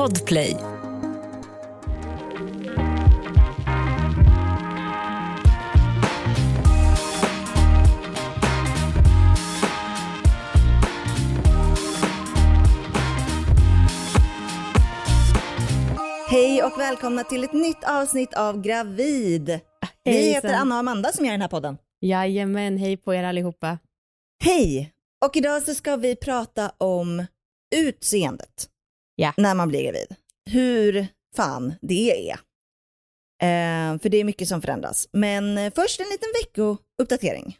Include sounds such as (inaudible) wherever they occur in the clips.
Podplay. Hej och välkomna till ett nytt avsnitt av Gravid. Vi heter Anna och Amanda som gör den här podden. Jajamän, hej på er allihopa. Hej! Och idag så ska vi prata om utseendet Ja. när man blir gravid. Hur fan det är. Eh, för det är mycket som förändras. Men eh, först en liten veckouppdatering.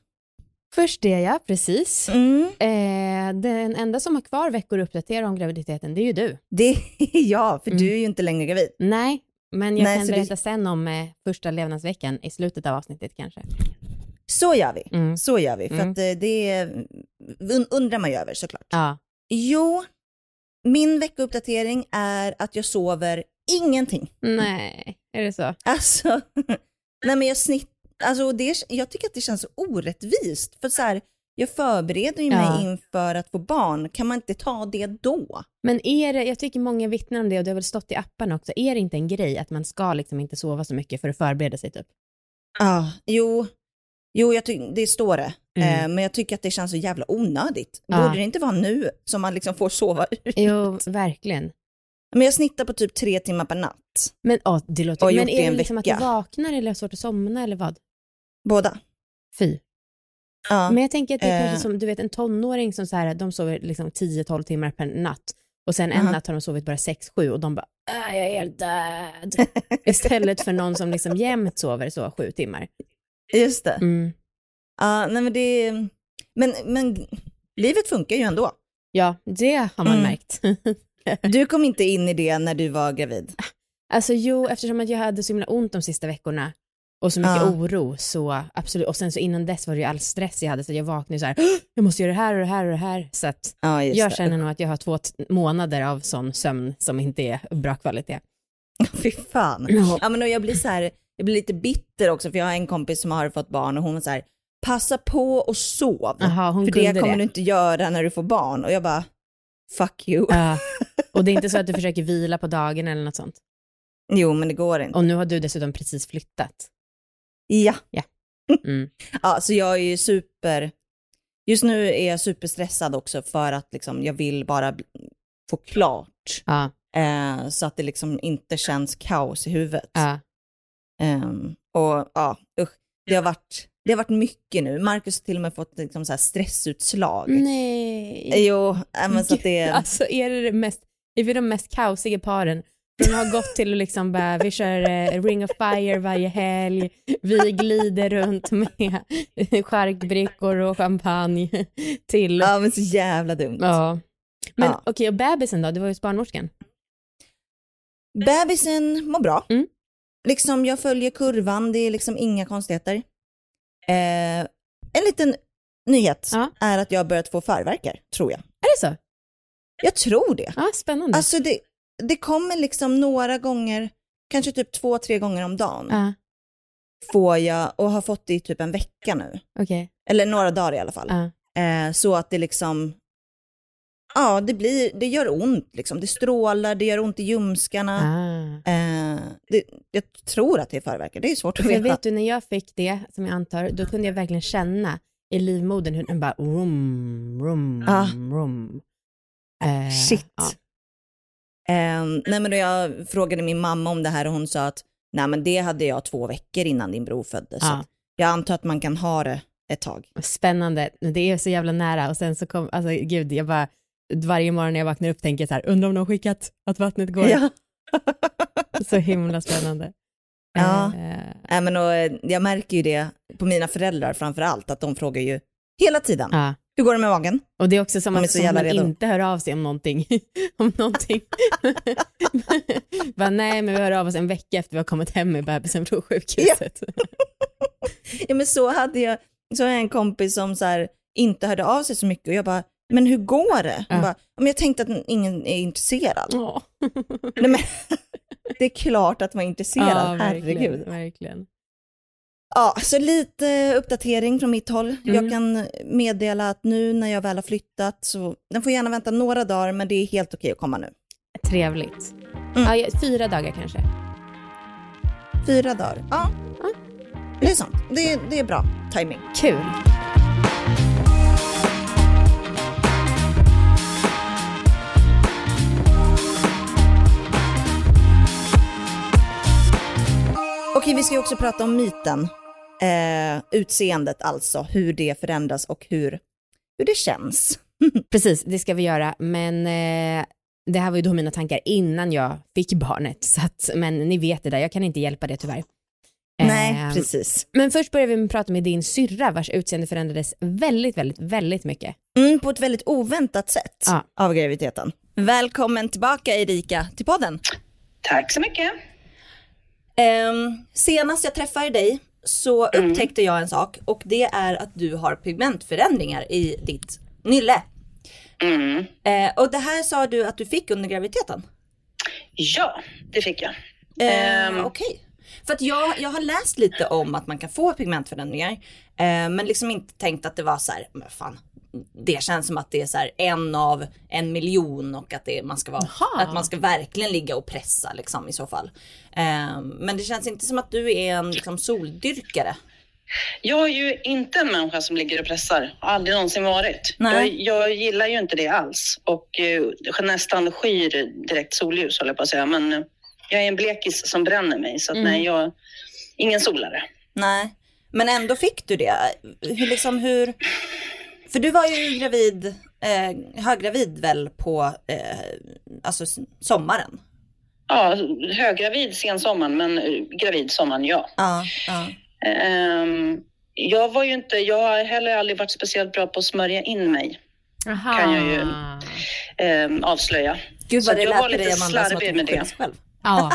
Först det ja, precis. Mm, Eh, den enda som har kvar veckor att uppdatera om graviditeten, det är ju du. det är (laughs) jag, för Mm. du är ju inte längre gravid. Nej, men jag Nej, kan berätta sen om eh, första levnadsveckan i slutet av avsnittet kanske. Så gör vi. Mm. Så gör vi, för Mm. att eh, det un- undrar man ju över såklart. Ja, Jo, min veckouppdatering är att jag sover ingenting. nej, är det så? Alltså, (laughs) nej men jag snitt, alltså det, jag tycker att det känns orättvist. För så här, jag förbereder ju mig Ja. inför att få barn, kan man inte ta det då? Men är det, jag tycker många vittnar om det och det har väl stått i apparna också, är det inte en grej att man ska liksom inte sova så mycket för att förbereda sig typ? Ja, jo, jo jag ty- det står det. Mm. Eh, men jag tycker att det känns så jävla onödigt. Ja. Borde det inte vara nu som man liksom får sova ut? Jo, verkligen. Men jag snittar på typ tre timmar per natt. Men åh, det låter... Och Men det är en det liksom att du vaknar eller har svårt att somna eller vad? Båda. Fy. Ja. Men jag tänker att det är Eh. kanske som, du vet en tonåring som så här, de sover liksom 10-12 timmar per natt och sen en Aha. natt har de sovit bara 6-7 och de bara, "Äh, jag är helt död. (laughs) Istället för någon som liksom jämt sover så 7 timmar. Just det. Mm. Ja, nej men det, men, men livet funkar ju ändå. Ja, det har man Mm. märkt. (laughs) Du kom inte in i det när du var gravid. alltså jo, eftersom att jag hade så himla ont de sista veckorna och så mycket Ja. oro så absolut. Och sen så innan dess var det ju all stress jag hade så jag vaknade så här, "Åh, jag måste göra det här och det här och det här. Så att Ja, jag det. känner nog att jag har två månader av sån sömn som inte är bra kvalitet. (laughs) Fy fan. Ja. Ja, men och jag blir så här, jag blir lite bitter också för jag har en kompis som har fått barn och hon var så här, passa på och sov. Hon för det kommer det. du inte göra när du får barn. Och jag bara, fuck you. Ja. (laughs) Och det är inte så att du försöker vila på dagen eller något sånt. Jo, men det går inte. Och nu har du dessutom precis flyttat. Ja. (laughs) Mm. ja, så jag är ju super, just nu är jag superstressad också för att liksom, jag vill bara få klart. Ja, Eh, så att det liksom inte känns kaos i huvudet. ja. Ehm, och ja, usch, det har varit, det har varit mycket nu. Marcus har till och med fått liksom så stressutslag. Nej. Jo, äh, men så att det är... (laughs) Alltså är det det mest, är vi de mest kaosiga paren? Från att ha gått till att liksom bara, vi kör eh, Ring of Fire varje helg, vi glider runt med (laughs) charkbrickor och champagne till, Ja, men så jävla dumt. ja. Men Ja. okej, och bebisen då? Det var ju barnmorskan. Bebisen mår bra. Mm. Liksom jag följer kurvan, det är liksom inga konstigheter. Eh, en liten nyhet Ja. är att jag har börjat få förverkar, tror jag. Är det så? Jag tror det. Ja, spännande. Alltså det, det kommer liksom några gånger, kanske typ två, tre gånger om dagen Ja, får jag och har fått det i typ en vecka nu. okej. Eller några dagar i alla fall. Ja. Eh, så att det liksom, ja det blir, det gör ont liksom. Det strålar, det gör ont i ljumskarna. Ah. Eh, det, jag tror att det är förverkar, det är svårt att veta. vet du, när jag fick det, som jag antar, då kunde jag verkligen känna i livmodern hur den bara rum, rum, Ah. rum. Eh, Shit. ja. Eh, nej men då jag frågade min mamma om det här och hon sa att nej men det hade jag två veckor innan din bror föddes. Att jag antar att man kan ha det ett tag. Spännande, det är så jävla nära och sen så kom, alltså gud, jag bara, varje morgon när jag vaknar upp tänker jag så här, undrar om de skickat att vattnet går. Ja. (laughs) Så himla spännande. Ja. Eh, Nej, men och, eh, jag märker ju det på mina föräldrar framför allt, att de frågar ju hela tiden, ja. hur går det med magen? Och det är också som De att som man redo. inte hör av sig om någonting. (laughs) om någonting. (laughs) bara, nej, men vi hör av oss en vecka efter vi har kommit hem med bebisen från sjukhuset. Ja men så hade jag, så har jag en kompis som så här, inte hörde av sig så mycket och jag bara, men hur går det? Hon Ja. bara, men jag tänkte att ingen är intresserad. Ja. Nej, men, (laughs) det är klart att man är intresserad, verkligen, herregud. verkligen. Ja, så lite uppdatering från mitt håll. Jag Mm. kan meddela att nu när jag väl har flyttat så, den får gärna vänta några dagar men det är helt okej att komma nu. Trevligt. Ja, ja, fyra dagar kanske. Fyra dagar. Ja, Ja. det är sant. Det, det är bra timing. Kul. Okej, vi ska ju också prata om myten. Eh, utseendet alltså, hur det förändras och hur, hur det känns. (laughs) Precis, det ska vi göra. Men eh, det här var ju då mina tankar innan jag fick barnet. Så att, men ni vet det där, jag kan inte hjälpa det tyvärr. Nej, Eh, precis. Men först börjar vi med att prata med din syrra vars utseende förändrades väldigt, väldigt, väldigt mycket. Mm, på ett väldigt oväntat sätt Ja. av graviditeten. Välkommen tillbaka Erika till podden. Tack så mycket. Ehm, senast jag träffade dig så upptäckte jag en sak och det är att du har pigmentförändringar i ditt nylle. Mm. Eh, och det här sa du att du fick under graviditeten. Ja, det fick jag. Ehm. Okej. För att jag, jag har läst lite om att man kan få pigmentförändringar. Eh, men liksom inte tänkt att det var så här, men fan. Det känns som att det är så här en av en miljon och att det, man ska vara, att man ska verkligen ligga och pressa liksom i så fall. Eh, men det känns inte som att du är en liksom, soldyrkare. Jag är ju inte en människa som ligger och pressar. Har aldrig någonsin varit. Jag, jag gillar ju inte det alls och eh, nästan skyr direkt solljus håller jag på att säga. Men eh, jag är en blekis som bränner mig så att Mm. nej, jag ingen solare. Nej, men ändå fick du det. Hur liksom hur? För du var ju gravid, eh, höggravid väl på eh, alltså sommaren? Ja, höggravid sensommaren men eh, gravid sommaren, ja. Ja, ja. Ehm, jag var ju inte, jag har heller aldrig varit speciellt bra på att smörja in mig, Aha. Kan jag ju- ehm, avslöja. Gud Så vad det jag lät var dig Amanda som att slarvig du med det. själv. Ja,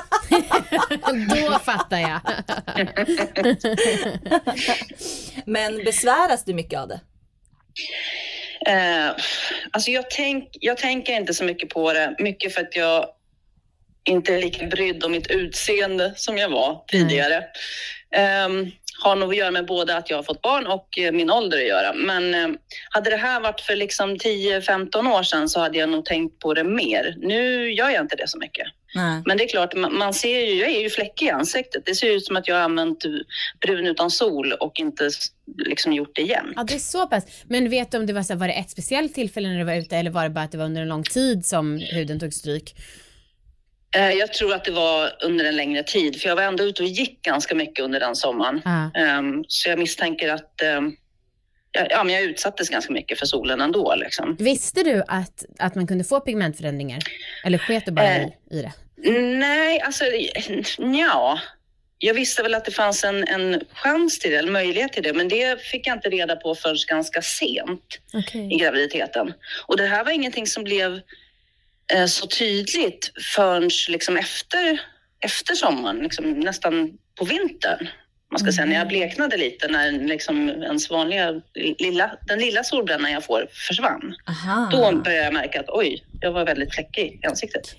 (laughs) då fattar jag. (laughs) Men besväras du mycket av det? Eh, alltså jag, tänk, jag tänker inte så mycket på det, mycket för att jag inte är lika brydd om mitt utseende som jag var tidigare. Ehm, har nog att göra med både att jag har fått barn och eh, min ålder att göra. Men eh, hade det här varit för liksom 10-15 år sedan så hade jag nog tänkt på det mer. Nu gör jag inte det så mycket. Nej. Men det är klart, man, ser ju, jag är ju fläckig i ansiktet. Det ser ut som att jag har använt brun utan sol och inte liksom gjort det igen. Ja, det är så pass. Men vet du om det var, så här, var det ett speciellt tillfälle när du var ute eller var det bara att det var under en lång tid som huden tog stryk? Eh, Jag tror att det var under en längre tid, för jag var ändå ute och gick ganska mycket under den sommaren. Ehm, Så jag misstänker att ehm, ja, men jag utsattes ganska mycket för solen ändå. Liksom. Visste du att, att man kunde få pigmentförändringar? Eller sket du bara Eh. i, det? Nej, alltså ja. Jag visste väl att det fanns en, en chans till det, eller möjlighet till det, men det fick jag inte reda på förrän ganska sent i graviditeten. Och det här var ingenting som blev eh, så tydligt förrän liksom efter, efter sommaren, liksom nästan på vintern. Man ska säga, när jag bleknade lite, när liksom ens vanliga, lilla, den lilla solbrännan jag får försvann. Aha. Då började jag märka att oj, jag var väldigt fläckig i ansiktet.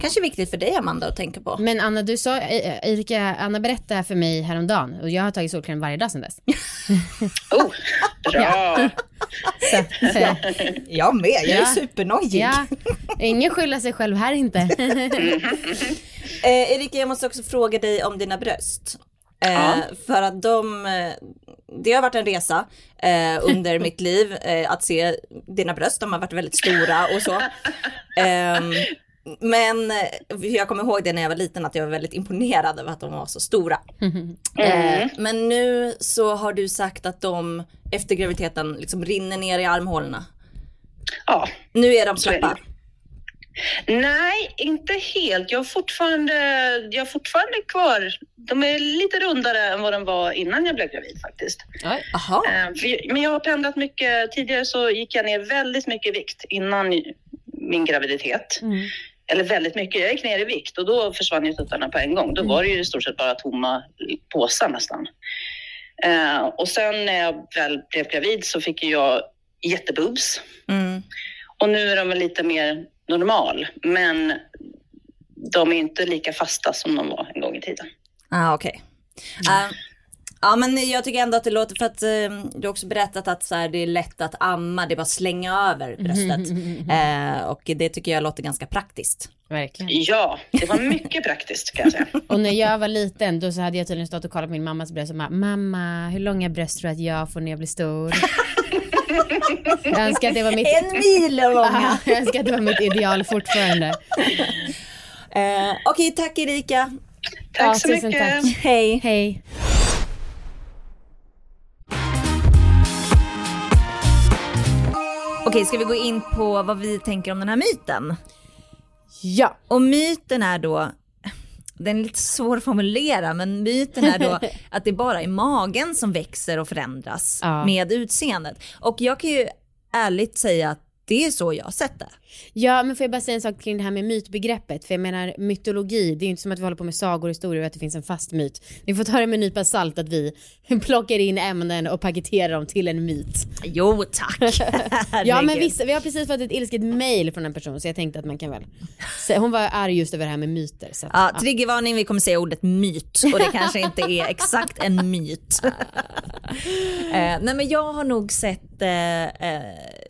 Kanske viktigt för dig Amanda att tänka på. Men Anna, du sa, eh, Erika, Anna berättade för mig häromdagen och jag har tagit solkräm varje dag sedan dess. (laughs) Oh, bra! (laughs) Så, att, (laughs) eh, Jag med, jag är Ja. supernojig. ja, ingen skylla sig själv här inte. Eh, Erika, jag måste också fråga dig om dina bröst. Eh, Ja. För att de, eh, det har varit en resa eh, under (laughs) mitt liv eh, att se dina bröst. De har varit väldigt stora och så. (laughs) Ehm, men eh, jag kommer ihåg det när jag var liten att jag var väldigt imponerad över att de var så stora. (laughs) Eh, men nu så har du sagt att de efter graviditeten liksom rinner ner i armhålorna. Ja, Nu är de slappa. Nej, inte helt. Jag har fortfarande, jag har fortfarande kvar... De är lite rundare än vad de var innan jag blev gravid faktiskt. Oj. Eh, för- Men jag har pendlat mycket. Tidigare så gick jag ner väldigt mycket vikt innan min graviditet. Mm. Eller väldigt mycket. Jag gick ner i vikt och då försvann ju tuttarna på en gång. Då var det ju i stort sett bara tomma påsar nästan. Eh, och sen när jag väl blev gravid så fick jag jättebubs. Mm. Och nu är de lite mer normal, men de är inte lika fasta som de var en gång i tiden. Ah, okej. Ah, Ja men jag tycker ändå att det låter för att eh, du har också berättat att så här, det är lätt att amma, det är bara att slänga över bröstet. eh, och det tycker jag låter ganska praktiskt. Verkligen. Ja, det var mycket praktiskt kan jag säga. (laughs) Och när jag var liten då så hade jag tydligen stått och kollat på min mammas bröst och bara, mamma hur långa bröst tror du att jag får när jag blir stor? (laughs) jag önskar att det var mitt... En mil långa! Ja, jag önskar att det var mitt ideal fortfarande. Eh, Okej, tack Erika. Tack Ja, så tusen mycket. tack. Hej. Hej. Okej, ska vi gå in på vad vi tänker om den här myten? Ja. Och myten är då, den är lite svår att formulera, men myten är då (laughs) att det bara är magen som växer och förändras Ja. med utseendet. Och jag kan ju ärligt säga att det är så jag har sett det. Ja, men får jag bara säga en sak kring det här med mytbegreppet? För jag menar mytologi, det är ju inte som att vi håller på med sagor och historier och att det finns en fast myt. Ni får ta det med en nypa salt att vi (laughs) plockar in ämnen och paketerar dem till en myt. Jo tack. (laughs) Ja men vissa, vi har precis fått ett ilsket mail från en person så jag tänkte att man kan väl. Hon var arg just över det här med myter. Så att, Ja, triggervarning, vi kommer säga ordet myt och det kanske inte är exakt en myt. (laughs) eh, nej men jag har nog sett, eh, eh,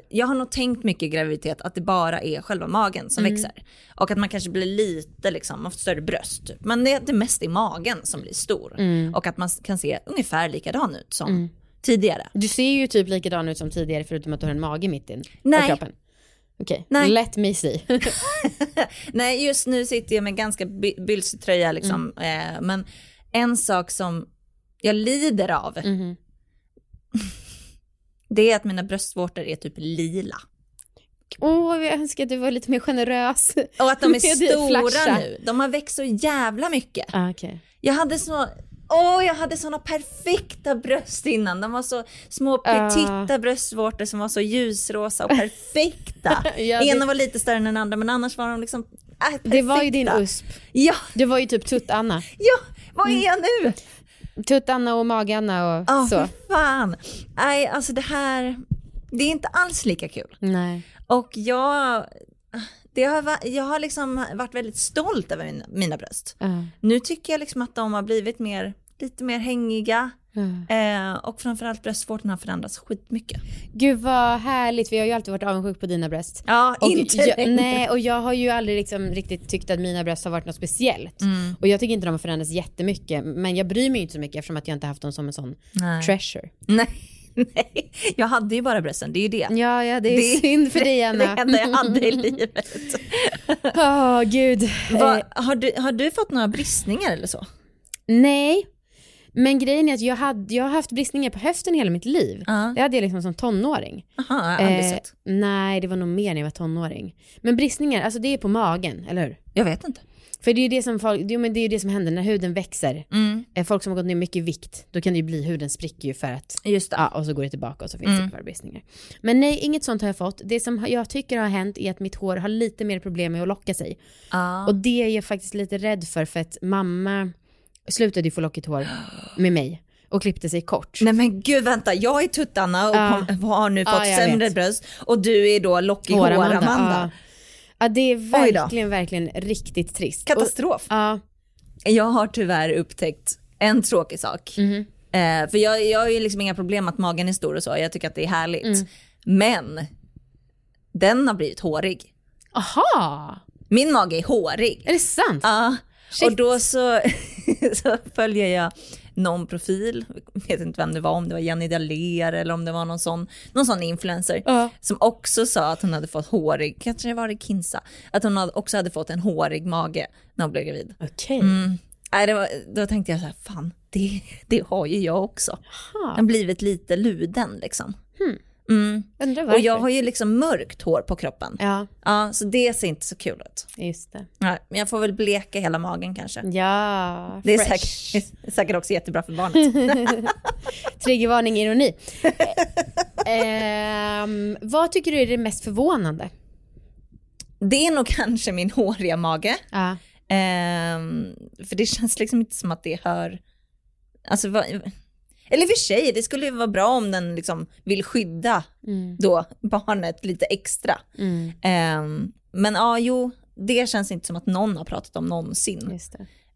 jag har nog tänkt mycket i graviditet att det bara är själva magen som växer. Och att man kanske blir lite liksom, man får större bröst. typ. Men det, det mest är magen som blir stor. Och att man kan se ungefär likadan ut som tidigare. Du ser ju typ likadan ut som tidigare förutom att du har en mage mitt på kroppen. Okej, Nej. let me see. (laughs) (laughs) Nej, just nu sitter jag med ganska by- bylsig tröja liksom. Eh, men en sak som jag lider av, Mhm. (laughs) det är att mina bröstvårtor är typ lila. Åh, jag önskar att du var lite mer generös. Och att de är (laughs) det stora nu. De har växt så jävla mycket. Ah, okej. Jag hade så, åh jag hade såna perfekta bröst innan. De var så små Ah. petita bröstvårtor som var så ljusrosa och (laughs) perfekta. Ja, det- Ena var lite större än den andra men annars var de liksom äh, Det var ju din perfekta. USP. Ja, Du var ju typ Tutt-Anna. ja, vad är jag nu? Tutt-Anna och Mag-Anna och Ja, så. för fan. Nej, alltså det här, det är inte alls lika kul. Nej. Och jag, det har, jag har liksom varit väldigt stolt över mina, mina bröst. Ja, Nu tycker jag liksom att de har blivit mer, lite mer hängiga. ja. Eh, och framförallt bröstvårtorna har förändrats skitmycket. Gud vad härligt, vi har ju alltid varit avundsjuk på dina bröst. Ja, Och inte jag, nej, och jag har ju aldrig liksom riktigt tyckt att mina bröst har varit något speciellt. Mm. Och jag tycker inte de har förändrats jättemycket, men jag bryr mig inte så mycket eftersom att jag inte haft dem som en sån Nej. treasure. nej, (laughs) nej, jag hade ju bara brösten, det är ju det. Ja, ja, det är Det- synd för dig Det Anna. enda jag hade i livet. (laughs) Åh gud. Va, Eh, har, du, har du fått några bristningar eller så? nej, men grejen är att jag, hade, jag har haft bristningar på höften hela mitt liv. Ja. Det hade jag liksom som tonåring. Aha, jag har aldrig Eh, sett. nej, det var nog mer när jag var tonåring. Men bristningar, alltså det är på magen, eller hur? Jag vet inte. För det är ju det som, folk, jo, men det, är det som händer när huden växer. Mm, Eh, Folk som har gått ner mycket i vikt, då kan det ju bli, huden spricker ju för att, just det. ja, och så går det tillbaka och så finns Mm. det kvar bristningar. Men nej, inget sånt har jag fått. Det som jag tycker har hänt är att mitt hår har lite mer problem med att locka sig. Ja. Och det är jag faktiskt lite rädd för, för att mamma slutade ju få lockigt hår med mig och klippte sig kort. Nej men gud vänta, jag är tuttarna och Ja. kom, har nu fått jag sämre vet. bröst och du är då lockig hår Amanda. Ja. ja, det är verkligen, verkligen riktigt trist. Katastrof. Och, ja, Jag har tyvärr upptäckt en tråkig sak. mhm. Eh, för jag, jag har ju liksom inga problem att magen är stor och så, jag tycker att det är härligt. Mm. Men den har blivit hårig. Aha, Min mage är hårig. är det sant? Ja, Shit. och då så, (laughs) så följer jag någon profil, jag vet inte vem det var, om det var Jenny Dalér eller om det var någon sån, någon sån influencer. Ja. Som också sa att hon hade fått hårig, kanske var det Kinsa, att hon också hade fått en hårig mage när hon blev gravid. Okej. Mm. Nej, det var, då tänkte jag så här, fan det, det har ju jag också. Jag har blivit lite luden liksom. Hmm. Mm. Undrar Och varför. jag har ju liksom mörkt hår på kroppen. Ja, Ja, så det ser inte så kul ut. just det. Nej, men jag får väl bleka hela magen kanske. Ja, Det är fresh. säkert, är säkert också jättebra för barnet. (laughs) Triggervarning, ironi. Ehm, vad tycker du är det mest förvånande? Det är nog kanske min håriga mage. Ja. Ehm, för det känns liksom inte som att det hör... Alltså, vad, eller i och för sig, det skulle ju vara bra om den liksom vill skydda Mm. då barnet lite extra. Mm, Ehm, men ja, jo, det känns inte som att någon har pratat om någonsin.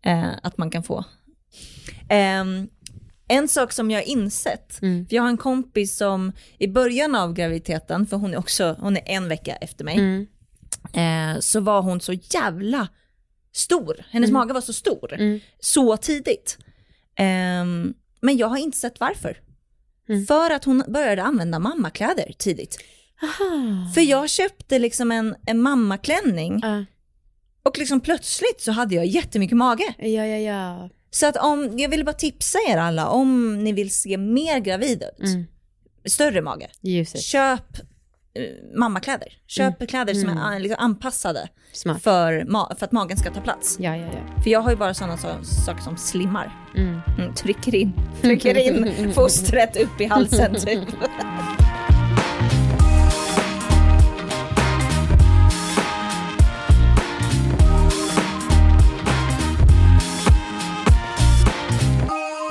eh, att man kan få. Ehm, En sak som jag har insett, mm. för jag har en kompis som i början av graviditeten, för hon är också, hon är en vecka efter mig, mm. eh, så var hon så jävla stor. Hennes mm. mage var så stor, mm. så tidigt. Eh, men jag har inte sett varför. Mm. För att hon började använda mammakläder tidigt. Aha. För jag köpte liksom en, en mammaklänning uh. och liksom plötsligt så hade jag jättemycket mage. Ja, ja, ja. Så att om, jag vill bara tipsa er alla, om ni vill se mer gravid ut, mm. större mage, köp mammakläder. Köp mm. kläder som är mm. liksom anpassade för, för att magen ska ta plats. Ja, ja, ja. För jag har ju bara sådana så, saker som slimmar. Mm. Mm, trycker in, trycker in (laughs) fostret upp i halsen typ. (laughs)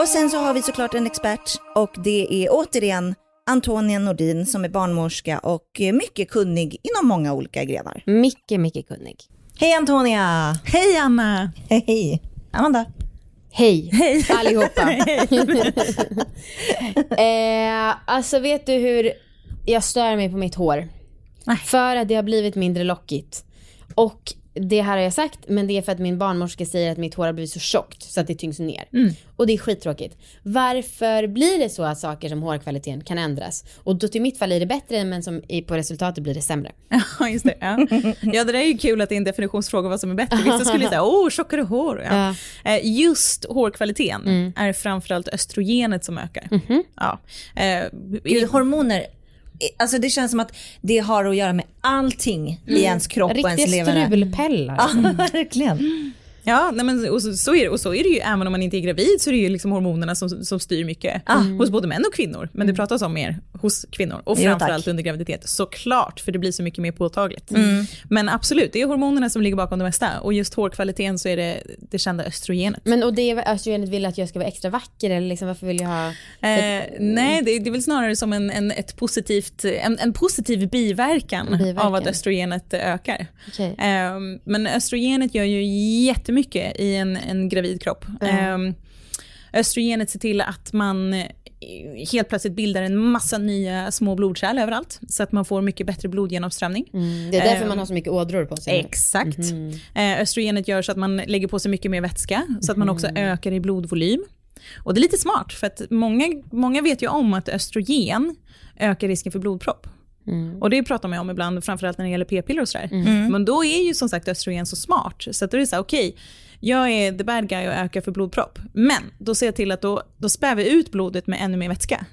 Och sen så har vi såklart en expert och det är återigen Antonia Nordin som är barnmorska och mycket kunnig inom många olika grenar. Mycket, mycket kunnig. Hej Antonia! Hej Anna! Hej! Amanda? Hej, Hej. allihopa. (laughs) eh, alltså vet du hur jag stör mig på mitt hår? Nej. För att det har blivit mindre lockigt. Och det här har jag sagt, men det är för att min barnmorska säger att mitt hår har blivit så tjockt så att det tyngs ner. Mm. Och det är skittråkigt. Varför blir det så att saker som hårkvaliteten kan ändras? Och då till mitt fall är det bättre, men som på resultatet blir det sämre. (laughs) Ja, just det. Ja. ja, det där är ju kul att det är en definitionsfråga vad som är bättre. Vissa skulle säga, åh, tjockare hår. Ja. Ja. Eh, just hårkvaliteten mm. är framförallt östrogenet som ökar. Mm -hmm. ja. Eh, hormoner Alltså det känns som att det har att göra med allting mm. i ens kropp Riktiga och ens leverne. Riktiga strulpellar. Ja, (laughs) verkligen. Ja, nej men, och så, så, är det, och så är det ju även om man inte är gravid så är det ju liksom hormonerna som, som styr mycket mm. hos både män och kvinnor. Men det mm. pratas om mer hos kvinnor och framförallt under graviditet. Såklart, för det blir så mycket mer påtagligt. Mm. Men absolut, det är hormonerna som ligger bakom det mesta och just hårkvaliteten så är det det kända östrogenet. Men och det östrogenet vill att jag ska vara extra vacker eller liksom, varför vill jag ha? Eh, nej, det, det är väl snarare som en, en, ett positivt, en, en positiv biverkan, biverkan, av att östrogenet ökar. Okay. Eh, men östrogenet gör ju jättemycket jättemycket i en, en gravid kropp. Mm. östrogenet ser till att man eh, helt plötsligt bildar en massa nya små blodkärl överallt så att man får mycket bättre blodgenomströmning. Mm, det är därför man har så mycket ådror på sig. Exakt. Mm. Östrogenet gör så att man lägger på sig mycket mer vätska så att man också mm. ökar i blodvolym. Och det är lite smart för att många, många vet ju om att östrogen ökar risken för blodpropp. Mm. Och det pratar man om ibland, framförallt när det gäller p-piller och sådär. Mm. mm. Men då är ju som sagt östrogen så smart, så att då är det så här, okej, okay, jag är the bad guy och ökar för blodpropp. Men då ser jag till att då, då spär vi ut blodet med ännu mer vätska.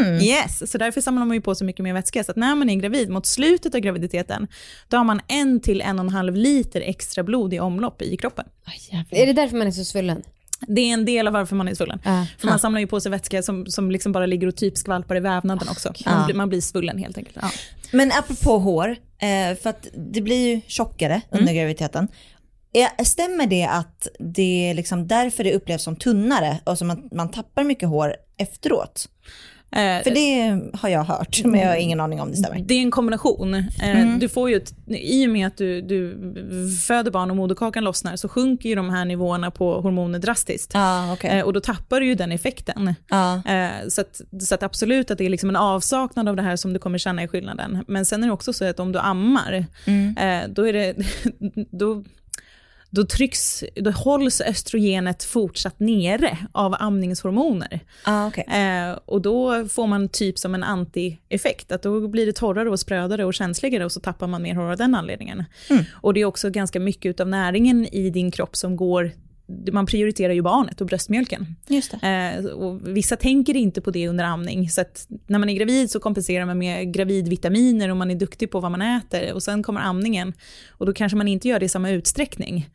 Mm. (laughs) Yes, så därför samlar man ju på sig mycket mer vätska. Så att när man är gravid, mot slutet av graviditeten, då har man en till en och en halv liter extra blod i omlopp i kroppen. Oh, är det därför man är så svullen? Det är en del av varför man är svullen. Uh, För man samlar ju på sig vätska som, som liksom bara ligger och typ skvalpar i vävnaden också. Man, blir, man blir svullen helt enkelt. Uh. Men apropå hår, eh, för att det blir ju tjockare under mm. graviditeten. Stämmer det att det är liksom därför det upplevs som tunnare och som att man tappar mycket hår efteråt? Eh, För det har jag hört, men jag har ingen aning om det stämmer. Det är en kombination. Eh, mm. Du får ju, I och med att du, du föder barn och moderkakan lossnar så sjunker ju de här nivåerna på hormoner drastiskt. Ah, okay. Eh, och då tappar du ju den effekten. Ah. Så, att, så att absolut att det är liksom en avsaknad av det här som du kommer känna i skillnaden. Men sen är det också så att om du ammar, mm. då är det... (laughs) Då, då, trycks, då hålls östrogenet fortsatt nere av amningshormoner. Ah, okay. eh, och då får man typ som en anti-effekt, att då blir det torrare och sprödare och känsligare och så tappar man mer hår av den anledningen. Mm. Och det är också ganska mycket av näringen i din kropp som går man prioriterar ju barnet och bröstmjölken. Just eh, och vissa tänker inte på det under amning, så att när man är gravid så kompenserar man med gravidvitaminer och man är duktig på vad man äter och sen kommer amningen och då kanske man inte gör det i samma utsträckning.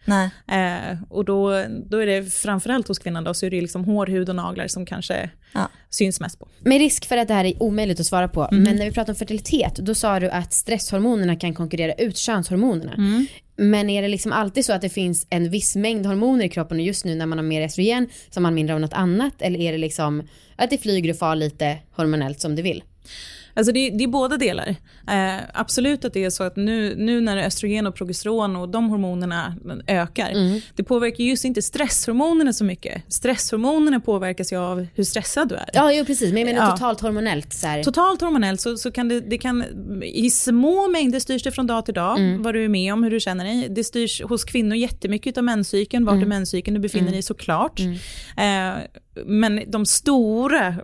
Eh, och då, då är det framförallt hos kvinnan då, så är det liksom hår, hud och naglar som kanske ja. syns mest på. Med risk för att det här är omöjligt att svara på, mm. men när vi pratar om fertilitet, då sa du att stresshormonerna kan konkurrera ut könshormonerna. Mm. Men är det liksom alltid så att det finns en viss mängd hormoner i kroppen och just nu när man har mer estrogen så har man mindre av något annat? Eller är det liksom att det flyger och far lite hormonellt som det vill? Alltså det, det är båda delar. Eh, absolut att det är så att nu, nu när östrogen och progesteron och de hormonerna ökar, mm. det påverkar just inte stresshormonerna så mycket. Stresshormonerna påverkas ju av hur stressad du är. Ja, jo, precis. Men jag menar ja. totalt hormonellt. Så här. Totalt hormonellt så, så kan det, det kan, i små mängder styrs det från dag till dag, mm. vad du är med om, hur du känner dig. Det styrs hos kvinnor jättemycket av menscykeln, vart mm. i menscykeln du befinner mm. dig såklart. Mm. Eh, men de stora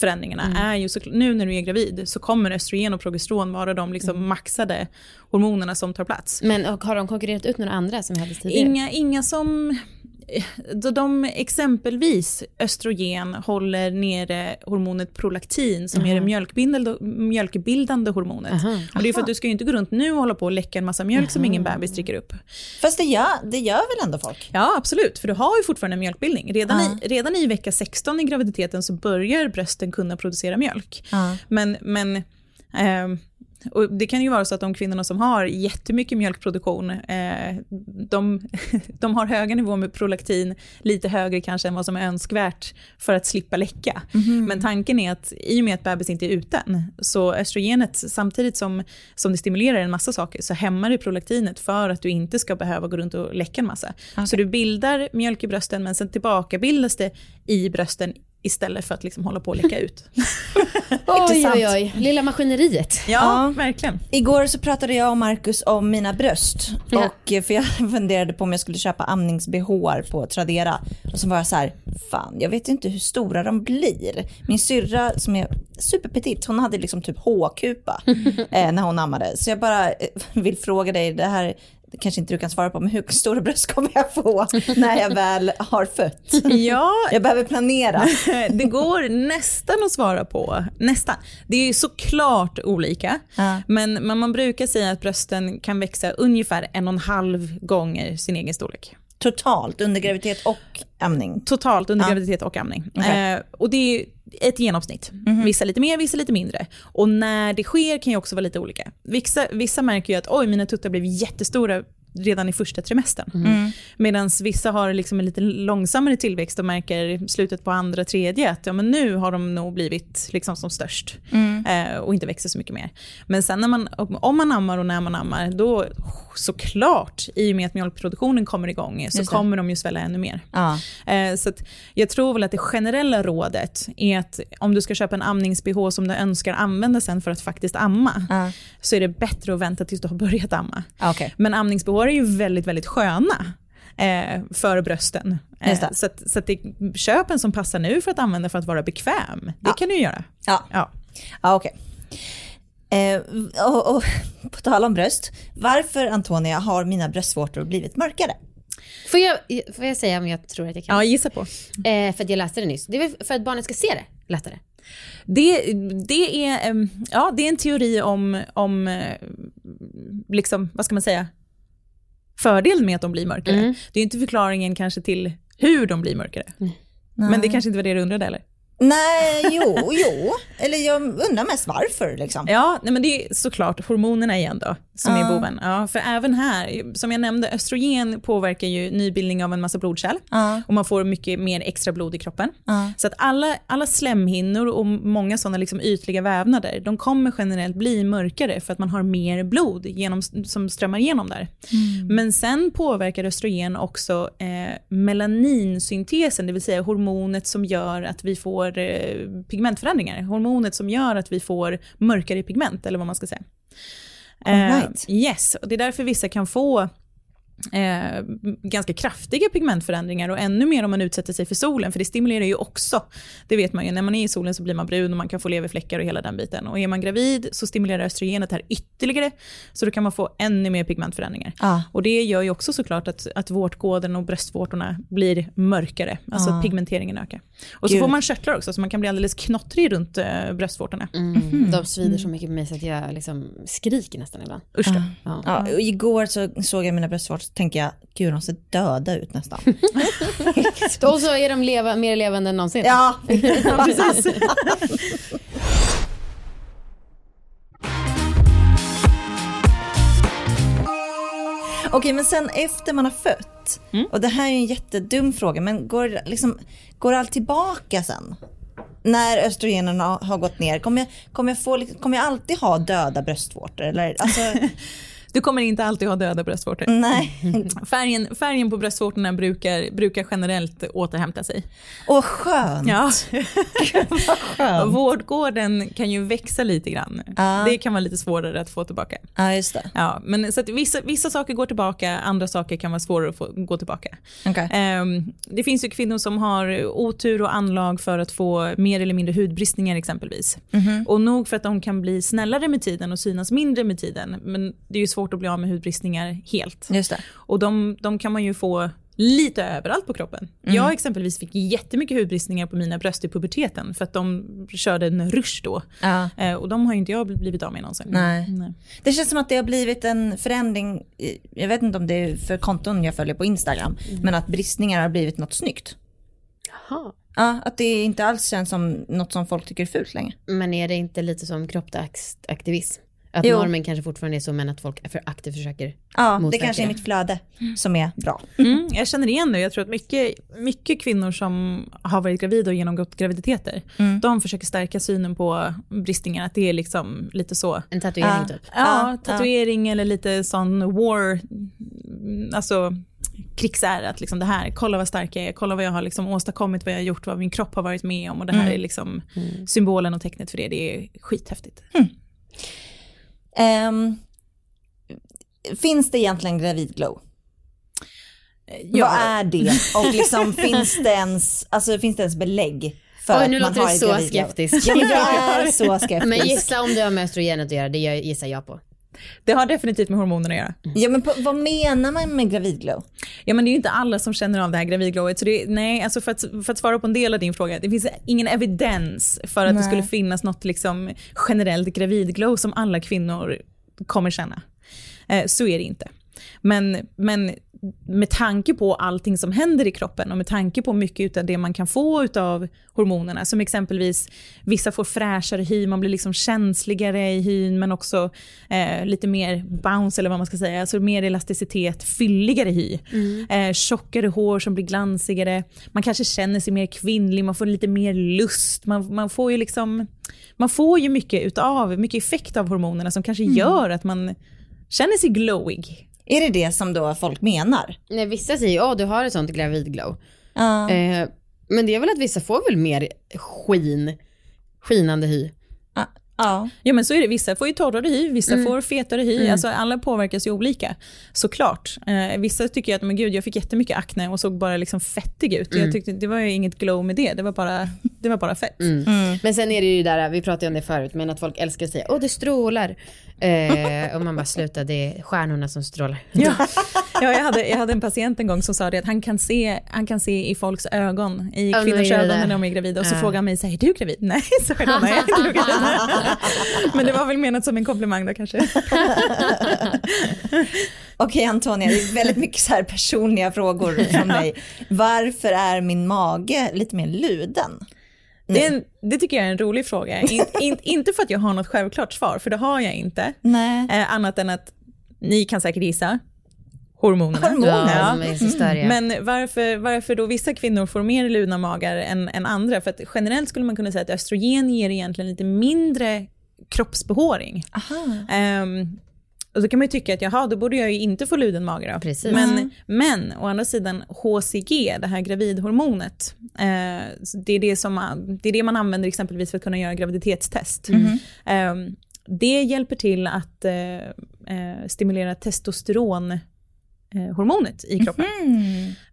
förändringarna mm. är ju så, nu när du är gravid så kommer östrogen och progesteron vara de liksom mm. maxade hormonerna som tar plats. Men har de konkurrerat ut några andra som hade tidigare? Inga, inga som då de exempelvis östrogen håller nere hormonet prolaktin som uh -huh. är det mjölkbildande, mjölkbildande hormonet. Uh -huh. Och det är för att du ska ju inte gå runt nu och hålla på och läcka en massa mjölk uh -huh. som ingen bebis dricker upp. Fast det gör, det gör väl ändå folk? Ja absolut, för du har ju fortfarande mjölkbildning. Redan, i, redan i vecka 16 i graviditeten så börjar brösten kunna producera mjölk. Men, men eh, och det kan ju vara så att de kvinnorna som har jättemycket mjölkproduktion, eh, de, (laughs) de har höga nivåer med prolaktin, lite högre kanske än vad som är önskvärt för att slippa läcka. Mm. Men tanken är att i och med att bebis inte är uten, så östrogenet samtidigt som, som det stimulerar en massa saker, så hämmar det prolaktinet för att du inte ska behöva gå runt och läcka en massa. Okay. Så du bildar mjölk i brösten men sen tillbakabildas det i brösten istället för att liksom hålla på och läcka ut. (laughs) oj, oj, oj, lilla maskineriet. Ja, ja, verkligen. Igår så pratade jag och Marcus om mina bröst. Ja. Och, eh, för jag (laughs) funderade på om jag skulle köpa amnings-bh på Tradera. Och så var jag så här, fan jag vet inte hur stora de blir. Min syrra som är superpetit, hon hade liksom typ H-kupa (laughs) eh, när hon ammade. Så jag bara eh, vill fråga dig, det här det kanske inte du kan svara på, men hur stora bröst kommer jag få (laughs) när jag väl har fött? Ja, jag behöver planera. (laughs) det går nästan att svara på. Nästan. Det är såklart olika, ja. men, men man brukar säga att brösten kan växa ungefär en och en halv gånger sin egen storlek. Totalt under graviditet och amning? Totalt under ja. graviditet och amning. Okay. Eh, och det är ett genomsnitt. Mm -hmm. Vissa lite mer, vissa lite mindre. Och när det sker kan ju också vara lite olika. Vissa, vissa märker ju att oj, mina tuttar blev jättestora redan i första trimestern. Mm. mm. Medan vissa har liksom en lite långsammare tillväxt och märker i slutet på andra, tredje att ja, men nu har de nog blivit liksom som störst mm. eh, och inte växer så mycket mer. Men sen när man, om man ammar och när man ammar, då såklart, i och med att mjölkproduktionen kommer igång, så kommer de ju svälla ännu mer. Ja. Eh, så jag tror väl att det generella rådet är att om du ska köpa en amnings-bh som du önskar använda sen för att faktiskt amma, ja. så är det bättre att vänta tills du har börjat amma. Okay. Men amnings-bh är ju väldigt, väldigt sköna eh, för brösten. Eh, så att, så att det, köp en som passar nu för att använda för att vara bekväm. Det ja. kan du göra. Ja, ja. ja okej. Okay. Eh, och, och, på tal om bröst, varför Antonia har mina bröstvårtor blivit mörkare? Får jag, får jag säga om jag tror att jag kan? Ja, gissa på. Eh, för att jag läste det nyss. Det är för att barnet ska se det lättare? Det, det, är, ja, det är en teori om, om eh, liksom, vad ska man säga, fördelen med att de blir mörkare. Mm. Det är inte förklaringen kanske till hur de blir mörkare. Mm. Men det kanske inte var det du undrade eller? Nej, jo, jo. Eller jag undrar mest varför. Liksom. Ja, nej, men det är såklart hormonerna igen då, som uh. är boven. Ja, för även här, som jag nämnde, östrogen påverkar ju nybildning av en massa blodkärl uh. och man får mycket mer extra blod i kroppen. Uh. Så att alla, alla slemhinnor och många sådana liksom ytliga vävnader, de kommer generellt bli mörkare för att man har mer blod genom, som strömmar igenom där. Mm. Men sen påverkar östrogen också eh, melaninsynten, det vill säga hormonet som gör att vi får får eh, pigmentförändringar. Hormonet som gör att vi får mörkare pigment, eller vad man ska säga. right. Uh, yes, och det är därför vissa kan få eh, ganska kraftiga pigmentförändringar och ännu mer om man utsätter sig för solen, för det stimulerar ju också. Det vet man ju, när man är i solen så blir man brun och man kan få leverfläckar och hela den biten. Och är man gravid så stimulerar östrogenet här ytterligare, så då kan man få ännu mer pigmentförändringar. Ah. Och det gör ju också såklart att, att vårtgården och bröstvårtorna blir mörkare, alltså ah. att pigmenteringen ökar. Och Gud. så får man körtlar också, så man kan bli alldeles knottrig runt äh, bröstvårtorna. Mm. Mm. De svider så mycket på mig så att jag liksom skriker nästan ibland. Usch då. Ah. Ja. Igår så såg jag mina bröstvårtor tänker jag, gud de ser döda ut nästan. (laughs) och så är de leva, mer levande än någonsin. Ja, (laughs) precis. (laughs) Okej, men sen efter man har fött, mm. och det här är en jättedum fråga, men går, liksom, går allt tillbaka sen? när östrogenen har, har gått ner, kommer jag, kommer, jag få, kommer jag alltid ha döda bröstvårtor? Eller, alltså, Du kommer inte alltid ha döda bröstvårtor. nej. (laughs) Färgen, färgen på bröstvårtorna brukar, brukar generellt återhämta sig. Åh skönt. Ja. (laughs) Vad skönt. Vårdgården kan ju växa lite grann. Ja. Det kan vara lite svårare att få tillbaka. Ja, just det. Ja, men så vissa, vissa saker går tillbaka, andra saker kan vara svårare att få, gå tillbaka. Okej. Ehm, det finns ju kvinnor som har otur och anlag för att få mer eller mindre hudbristningar exempelvis. Mhm. Och nog för att de kan bli snällare med tiden och synas mindre med tiden, men det är ju svårt att bli av med hudbristningar helt. Just det. Och de, de kan man ju få lite överallt på kroppen. Mm. Jag exempelvis fick jättemycket hudbristningar på mina bröst i puberteten för att de körde en rush då. Ja. Eh, och de har ju inte jag blivit av med någonsin. Nej. Det känns som att det har blivit en förändring, jag vet inte om det är för konton jag följer på Instagram, men att bristningar har blivit något snyggt. Jaha. Ja, att det inte alls känns som något som folk tycker är fult längre. Men är det inte lite som kroppsaktivism? Att Jo. normen kanske fortfarande är så men att folk för aktivt försöker Ja, det kanske är mitt flöde som är bra. Mm, jag känner igen det. Jag tror att mycket, mycket kvinnor som har varit gravida och genomgått graviditeter, Mm. de försöker stärka synen på bristningar. Att det är liksom lite så. En tatuering Ja. typ. Ja, Ja, tatuering eller lite sån war, alltså krigsära. Att liksom det här, kolla vad stark jag är, kolla vad jag har liksom åstadkommit, vad jag har gjort, vad min kropp har varit med om. Och det här Mm. är liksom symbolen och tecknet för det. Det är skithäftigt. Ehm, finns det egentligen gravidglow? Ja. Vad är det? Och liksom, (laughs) finns, det ens, alltså, finns det ens belägg för Oj, nu låter du så gravidglow? skeptisk. Ja, men jag (laughs) är så skeptisk. Men gissa om det har med östrogenet att göra, det gissar jag på. Det har definitivt med hormoner att göra. Ja, men på, vad menar man med gravidglow? Ja men det är ju inte alla som känner av det här gravidglowet. Så det, nej, alltså för, att, för att svara på en del av din fråga, det finns ingen evidens för att det Nej. skulle finnas något liksom generellt gravidglow som alla kvinnor kommer känna. Eh, så är det inte. Men, men med tanke på allting som händer i kroppen och med tanke på mycket av det man kan få av hormonerna, som exempelvis vissa får fräschare hy, man blir liksom känsligare i hyn men också eh, lite mer bounce eller vad man ska säga, alltså mer elasticitet, fylligare hy. Eh, tjockare hår som blir glansigare, man kanske känner sig mer kvinnlig, man får lite mer lust, man, man får ju liksom, man får ju mycket utav, mycket effekt av hormonerna som kanske gör att man känner sig glowig. Är det det som då folk menar? Nej, vissa säger ja du har ett sånt gravidglow. Ja. Eh, men det är väl att vissa får väl mer skin, skinande hy. Ja. Ja men så är det, vissa får ju torrare hy, vissa får fetare hy, alltså alla påverkas ju olika. Såklart. Eh, vissa tycker att men gud jag fick jättemycket akne och såg bara liksom fettig ut. Jag tyckte det var ju inget glow med det, det var bara, det var bara fett. Men sen är det ju där, vi pratade om det förut, men att folk älskar att säga åh det strålar. Eh, och man bara sluta, det är stjärnorna som strålar. Ja, ja jag, hade, jag hade en patient en gång som sa det att han kan se, han kan se i folks ögon, i kvinnors ögon när de är gravida och så Ja. frågar han mig, så här, är du gravid? (laughs) Nej, så jag då, nej jag är inte gravid. Men det var väl menat som en komplimang då kanske. Okej Antonia, det är väldigt mycket så personliga frågor (laughs) från mig. Varför är min mage lite mer luden? Det, en, det tycker jag är en rolig fråga. In, in, inte för att jag har något självklart svar, för det har jag inte. Nej. Eh, annat än att ni kan säkert gissa. Hormonerna. Hormoner. Ja, så störiga. Men varför, varför då vissa kvinnor får mer ludna magar än, än andra? För att generellt skulle man kunna säga att östrogen ger egentligen lite mindre kroppsbehåring. Aha. Ehm, och då kan man ju tycka att jaha, då borde jag ju inte få luden mage då. Precis. Men, men å andra sidan HCG, det här gravidhormonet, eh, så det, är det, som man, det är det man använder exempelvis för att kunna göra graviditetstest. Ehm, det hjälper till att eh, eh, stimulera testosteron eh, hormonet i kroppen.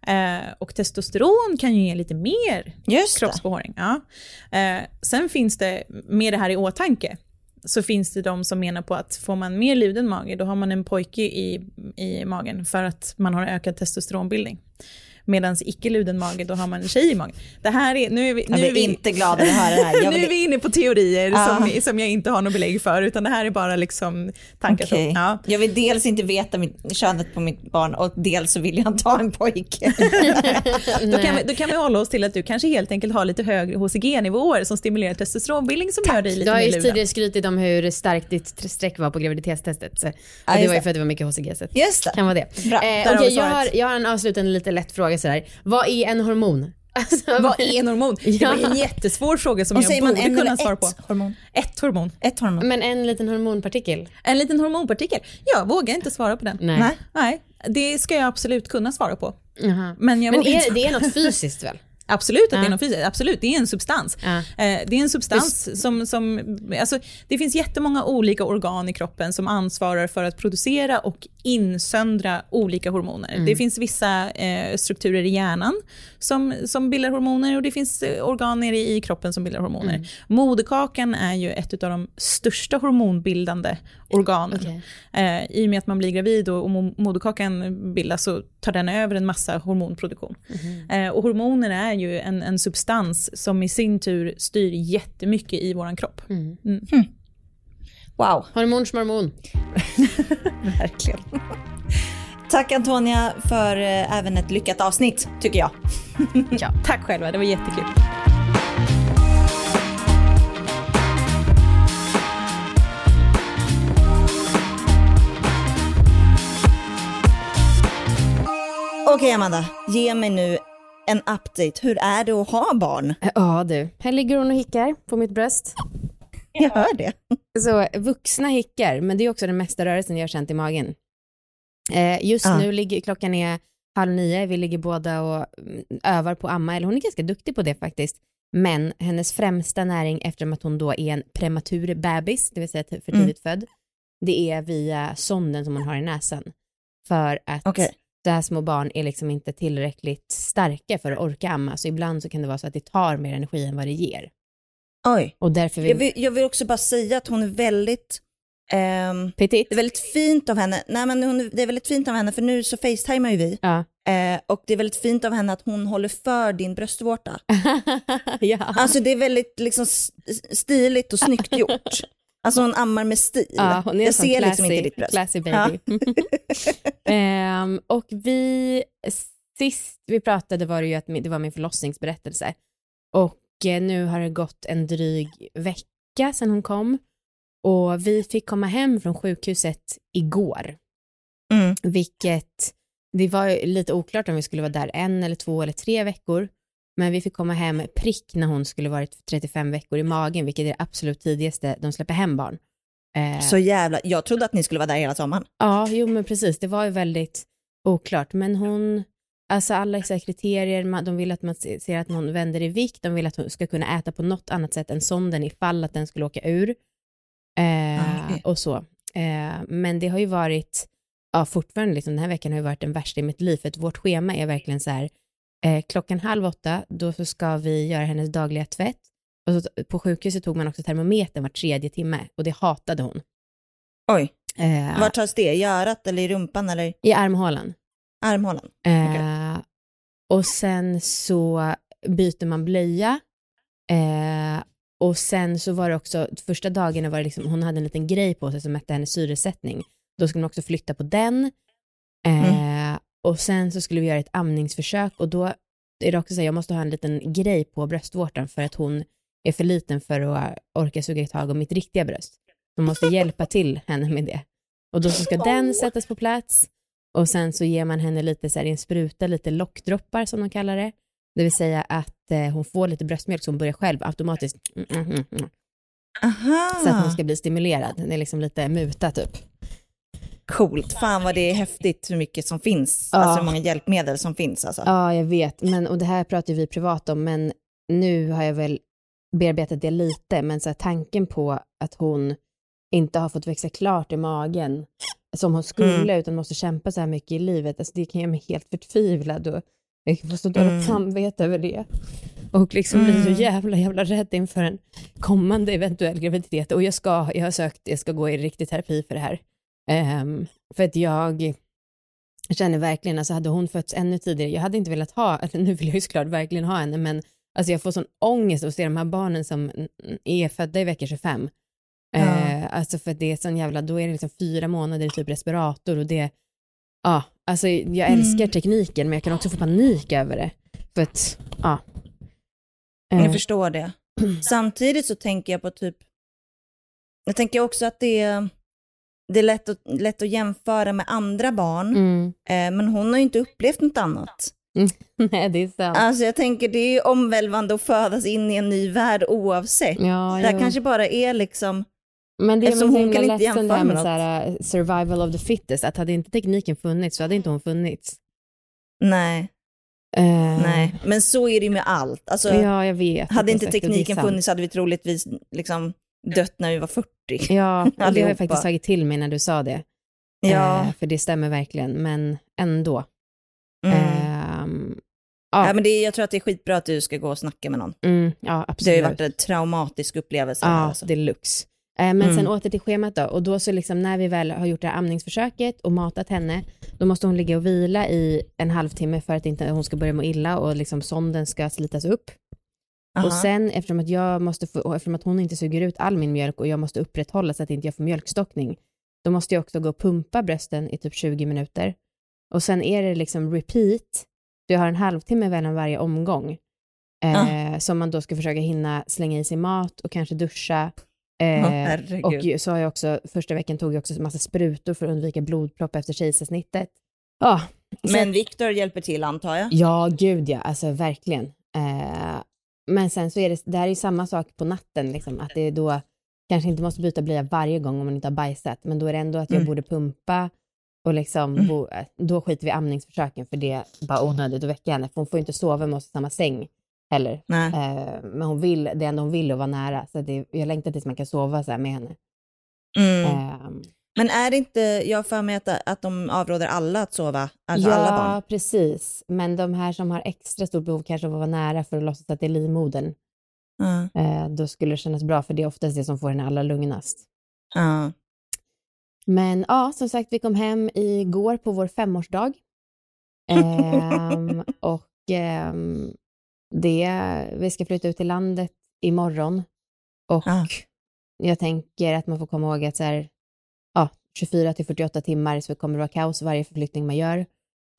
Eh, och testosteron kan ju ge lite mer Just kroppsbehåring. Ja. Eh, sen finns det, med det här i åtanke, så finns det de som menar på att får man mer luden mage, då har man en pojke i, i magen för att man har ökad testosteronbildning. Medan icke luden mage, då har man en tjej i magen. Det här är, nu är vi, Jag nu är blir vi, inte glad att höra det här. Jag (laughs) nu är vi inne på teorier Ja. som, som jag inte har något belägg för, utan det här är bara liksom tankar. som- Okej. Ja. Jag vill dels inte veta mitt, könet på mitt barn och dels så vill jag inte ha en pojke. (laughs) (laughs) Då, kan vi, då kan vi hålla oss till att du kanske helt enkelt har lite högre HCG-nivåer som stimulerar testosteronbildning som gör dig Du lite har mer ju luden. tidigare skrytit om hur starkt ditt tr- streck var på graviditetstestet. Så, och Ja, det var ju för att det var mycket HCG. Så. Just det. Kan vara det. Bra. Eh, har vi jag, har, jag har en avslutande lite lätt fråga sådär. Vad är en hormon? (laughs) Alltså, vad är en hormon? Ja. Det var (laughs) en jättesvår fråga som och jag borde en kunna svara på. Hormon? Ett hormon. Ett hormon. Men en liten hormonpartikel? En liten hormonpartikel? Jag vågar inte svara på den. Nej. Nej. Nej. Det ska jag absolut kunna svara på. Uh-huh. Men, jag Men är, det är något fysiskt väl? (laughs) Absolut att ja. det är något fysiskt, absolut det är en substans. Ja. Eh, det är en substans som, som alltså, det finns jättemånga olika organ i kroppen som ansvarar för att producera och insöndra olika hormoner. Mm. Det finns vissa eh, strukturer i hjärnan som, som bildar hormoner och det finns eh, organ nere i kroppen som bildar hormoner. Mm. Moderkakan är ju ett av de största hormonbildande organen. Okay. Eh, I och med att man blir gravid och, och moderkakan bildas så tar den över en massa hormonproduktion. Mm. Eh, och hormoner är ju en, en substans som i sin tur styr jättemycket i vår kropp. Mm. Mm. Hm. Wow. Hormon schmormon. (laughs) Verkligen. Tack Antonia för eh, även ett lyckat avsnitt, tycker jag. (laughs) ja, tack själva, det var jättekul. Okej Amanda, ge mig nu en update. Hur är det att ha barn? Ja du, här ligger hon och hickar på mitt bröst. Jag hör det. Så vuxna hickar, men det är också den mesta rörelsen jag har känt i magen. Eh, just ja. nu ligger klockan är halv nio, vi ligger båda och mm, övar på amma, eller hon är ganska duktig på det faktiskt. Men hennes främsta näring, eftersom att hon då är en prematur bebis, det vill säga för mm. tidigt mm. född, det är via sonden som hon har i näsan. För att okay. Så här små barn är liksom inte tillräckligt starka för att orka amma, så ibland så kan det vara så att det tar mer energi än vad det ger. Oj. Och därför vill... Jag, vill, jag vill också bara säga att hon är väldigt Um, Petit. Det är väldigt fint av henne. Nej, men hon, det är väldigt fint av henne, för nu så facetimar ju vi. Ja. Uh, och det är väldigt fint av henne att hon håller för din bröstvårta. (laughs) ja. Alltså det är väldigt liksom, stiligt och snyggt gjort. Alltså hon ammar med stil. Ja, hon är jag ser classy, liksom inte ditt bröst. Classy baby. Ja. (laughs) um, och vi, sist vi pratade var det ju att det var min förlossningsberättelse. Och eh, nu har det gått en dryg vecka sedan hon kom. Och vi fick komma hem från sjukhuset igår. Mm. Vilket, det var lite oklart om vi skulle vara där en eller två eller tre veckor. Men vi fick komma hem prick när hon skulle varit 35 veckor i magen, vilket är det absolut tidigaste de släpper hem barn. Eh, så jävla, jag trodde att ni skulle vara där hela sommaren. Ja, jo men precis, det var ju väldigt oklart. Men hon, alltså alla så kriterier, de vill att man ser att någon vänder i vikt, de vill att hon ska kunna äta på något annat sätt än sonden ifall att den skulle åka ur. Eh, okay. Och så. Eh, men det har ju varit, ja fortfarande liksom, den här veckan har ju varit den värsta i mitt liv, för att vårt schema är verkligen så här, eh, klockan halv åtta, då så ska vi göra hennes dagliga tvätt. Och så, på sjukhuset tog man också termometern var tredje timme och det hatade hon. Oj. Eh, Var tas det? I örat eller i rumpan eller? I armhålan. Armhålan? Eh, okay. Och sen så byter man blöja eh, och sen så var det också, första dagarna var det liksom, hon hade en liten grej på sig som mätte hennes syresättning. Då skulle man också flytta på den. Eh, mm. Och sen så skulle vi göra ett amningsförsök och då är det också så här, jag måste ha en liten grej på bröstvårtan för att hon är för liten för att orka suga tag om mitt riktiga bröst. De måste hjälpa till henne med det. Och då så ska den sättas på plats och sen så ger man henne lite så här, en spruta, lite lockdroppar som de kallar det. Det vill säga att eh, hon får lite bröstmjölk så hon börjar själv automatiskt. Mm, mm, mm, mm. Så att hon ska bli stimulerad. Det är liksom lite muta typ. Coolt. Fan vad det är häftigt hur mycket som finns. Ja. Alltså hur många hjälpmedel som finns. Alltså. Ja, jag vet. Men, och det här pratar vi privat om, men nu har jag väl bearbetat det lite. Men så här, tanken på att hon inte har fått växa klart i magen som hon skulle, mm. utan måste kämpa så här mycket i livet, alltså det kan göra mig helt förtvivlad. Och jag får så dåligt mm. samvete över det. Och liksom mm. blir så jävla, jävla rädd inför en kommande eventuell graviditet. Och jag ska, jag har sökt, jag ska gå i riktig terapi för det här. Um, för att jag känner verkligen, alltså hade hon fötts ännu tidigare, jag hade inte velat ha, eller nu vill jag ju såklart verkligen ha henne, men alltså jag får sån ångest att se de här barnen som är födda i vecka 25. Ja. Uh, alltså för det är sån jävla, då är det liksom fyra månader i typ respirator och det, ja, alltså jag älskar mm. tekniken men jag kan också få panik över det. För att, ja. Jag uh. förstår det. Samtidigt så tänker jag på typ, jag tänker också att det är, det är lätt att, lätt att jämföra med andra barn, mm. eh, men hon har ju inte upplevt något annat. Mm. (laughs) Nej, det är sant. Alltså jag tänker det är omvälvande att födas in i en ny värld oavsett. Ja, det kanske bara är liksom, Men det är Eftersom så hon kan inte jämföra med med så här, uh, survival of the fittest, att hade inte tekniken funnits så hade inte hon funnits. nej, Eh, nej. Men så är det ju med allt. Alltså, Ja, jag vet. hade inte tekniken funnits hade vi troligtvis liksom dött när vi var 40. Ja, det har jag faktiskt tagit till mig när du sa det. Ja. Eh, för det stämmer verkligen, men ändå. Mm. Ehm, ja, Ja, men det, är- jag tror att det är skitbra att du ska gå och snacka med någon. mm, ja, Det har absolut. ju varit en traumatisk upplevelse. Ja, alltså. deluxe. Eh, Men Mm. sen åter till schemat då. Och då så liksom när vi väl har gjort det här amningsförsöket och matat henne, då måste hon ligga och vila i en halvtimme för att inte hon ska börja må illa och liksom sonden ska slitas upp. Aha. Och sen eftersom att, jag måste få, eftersom att hon inte suger ut all min mjölk och jag måste upprätthålla så att inte jag får mjölkstockning, då måste jag också gå och pumpa brösten i typ 20 minuter. Och sen är det liksom repeat, du har en halvtimme mellan varje omgång. Eh, Som man då ska försöka hinna slänga i sig mat och kanske duscha. Eh, herregud. och så har jag också, första veckan tog jag också en massa sprutor för att undvika blodpropp efter kejsarsnittet. Så Men Viktor hjälper till antar jag? Ja, gud ja, alltså verkligen. Eh, men sen så är det, det här är ju samma sak på natten, liksom, att det är då kanske inte måste byta blöja varje gång om man inte har bajsat, men då är det ändå att jag Mm. borde pumpa och liksom, bo, eh, då skiter vi i amningsförsöken för det är bara onödigt att väcka henne, för hon får ju inte sova med oss i samma säng heller. Eh, men hon vill, det enda hon vill är att vara nära, så det, jag längtar tills man kan sova så med henne. Mm. Eh, Men är det inte, jag för mig att, att de avråder alla att sova, alltså ja, alla barn? precis. Men de här som har extra stort behov kanske av att vara nära för att låtsas att det är livmodern, Ja. eh, då skulle det kännas bra, för det är oftast det som får henne allra lugnast. Ja. Men ja, som sagt, vi kom hem igår på vår femårsdag. Ehm, (laughs) och ehm, det, vi ska flytta ut till landet imorgon. Och Ah. jag tänker att man får komma ihåg att så här, ja, 24 till 48 timmar så kommer det vara kaos varje förflyttning man gör.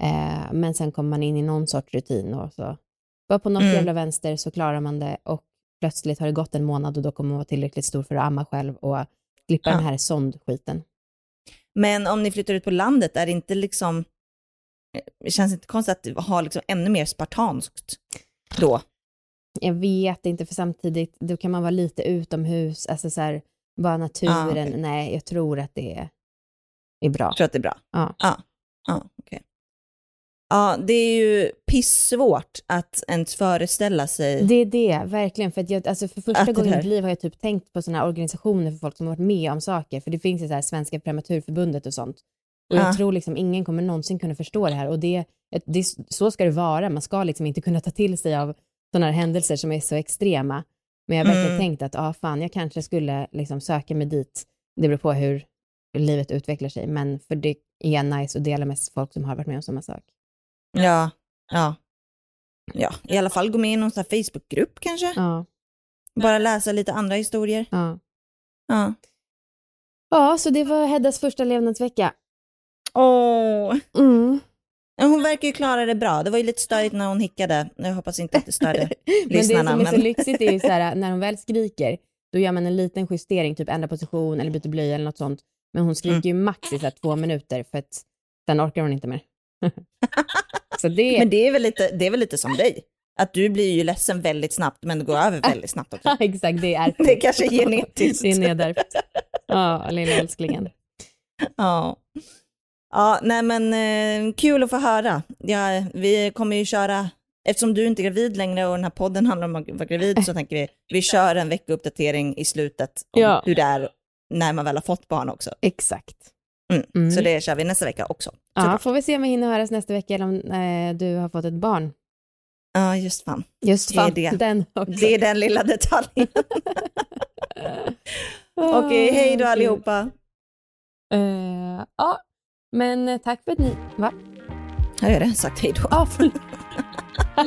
Eh, men sen kommer man in i någon sorts rutin och så bara på något Mm. jävla vänster så klarar man det och plötsligt har det gått en månad och då kommer man vara tillräckligt stor för att amma själv och slippa Ja. den här sondskiten. Men om ni flyttar ut på landet, är det inte liksom, det känns inte konstigt att ha liksom ännu mer spartanskt då? Jag vet inte, för samtidigt då kan man vara lite utomhus, alltså så här, bara naturen. Ah, okej. Nej, jag tror att det är, är bra. Jag tror att det är bra. Ja. Ja, ja okej. Ja, det är ju pissvårt att ens föreställa sig. Det är det, verkligen. För, att jag, alltså för Att första det gången i mitt liv har jag typ tänkt på sådana här organisationer för folk som har varit med om saker. För det finns ju så här Svenska Prematurförbundet och sånt. Och jag Ja. tror liksom ingen kommer någonsin kunna förstå det här. Och det, det, så ska det vara. Man ska liksom inte kunna ta till sig av sådana här händelser som är så extrema. Men jag har verkligen Mm. tänkt att ah, fan, jag kanske skulle liksom söka mig dit. Det beror på hur livet utvecklar sig. Men för det är nice att dela med folk som har varit med om samma sak. Ja, ja. Ja, i alla fall gå med i någon sån här Facebookgrupp kanske. Ja, Bara läsa lite andra historier. ja. Ja. ja så det var Heddas första levnadsvecka. Åh. Mm. Hon verkar ju klara det bra. Det var ju lite störigt när hon hickade. Jag hoppas inte att det störde (laughs) Men det lyssnarna. som är så lyxigt är ju så här, när hon väl skriker, då gör man en liten justering, typ ändra position eller byter blöja eller något sånt. Men hon skriker ju max i så här två minuter för att sen orkar hon inte mer. (laughs) så det, Men det är, väl lite, det är väl lite som dig? Att du blir ju ledsen väldigt snabbt, men det går över väldigt snabbt också. (laughs) exakt, det är Det är kanske genetiskt. Det är nedärvt. Ja, lilla älsklingen. Ja. Ja, nej men eh, kul att få höra. Ja, vi kommer ju köra, eftersom du inte är gravid längre och den här podden handlar om att vara gravid så tänker vi, vi kör en veckouppdatering i slutet om Ja. hur det är när man väl har fått barn också. Exakt. Mm. Mm. Så det kör vi nästa vecka också. Ja, såklart. får vi se om vi hinner höras nästa vecka eller om eh, du har fått ett barn. Ja, just fan. Just Det är fan, det. den också. Det är den lilla detaljen. (laughs) Okej, hej då allihopa. Eh, ja, men eh, tack för att ni... Va? Har jag redan sagt hej då? Ja, förlåt.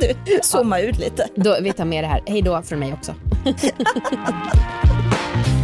Du, (laughs) zooma ut lite. Då, vi tar med det här. Hej då från mig också. (laughs)